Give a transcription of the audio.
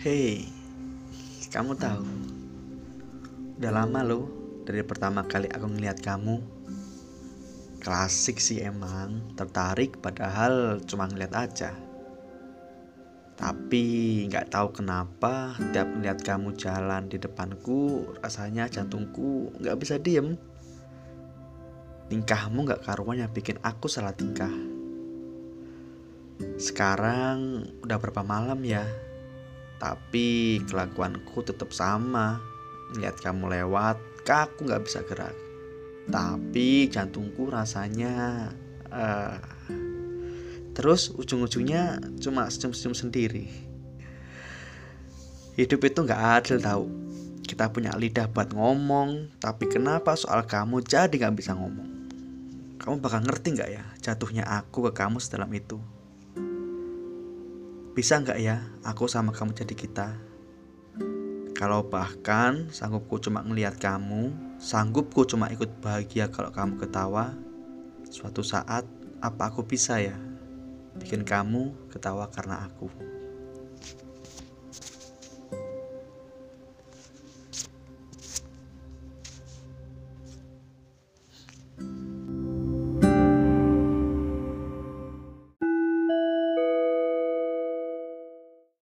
Hei, kamu tahu? Udah lama loh dari pertama kali aku ngeliat kamu. Klasik sih emang, tertarik padahal cuma ngeliat aja. Tapi nggak tahu kenapa tiap ngeliat kamu jalan di depanku, rasanya jantungku nggak bisa diem. Tingkahmu nggak karuan yang bikin aku salah tingkah. Sekarang udah berapa malam ya? Tapi kelakuanku tetap sama. Lihat kamu lewat, kaku nggak bisa gerak. Tapi jantungku rasanya uh, terus ujung-ujungnya cuma senyum-senyum sendiri. Hidup itu nggak adil tahu. Kita punya lidah buat ngomong, tapi kenapa soal kamu jadi nggak bisa ngomong? Kamu bakal ngerti nggak ya jatuhnya aku ke kamu sedalam itu? Bisa nggak ya aku sama kamu jadi kita? Kalau bahkan sanggupku cuma ngelihat kamu, sanggupku cuma ikut bahagia kalau kamu ketawa, suatu saat apa aku bisa ya bikin kamu ketawa karena aku?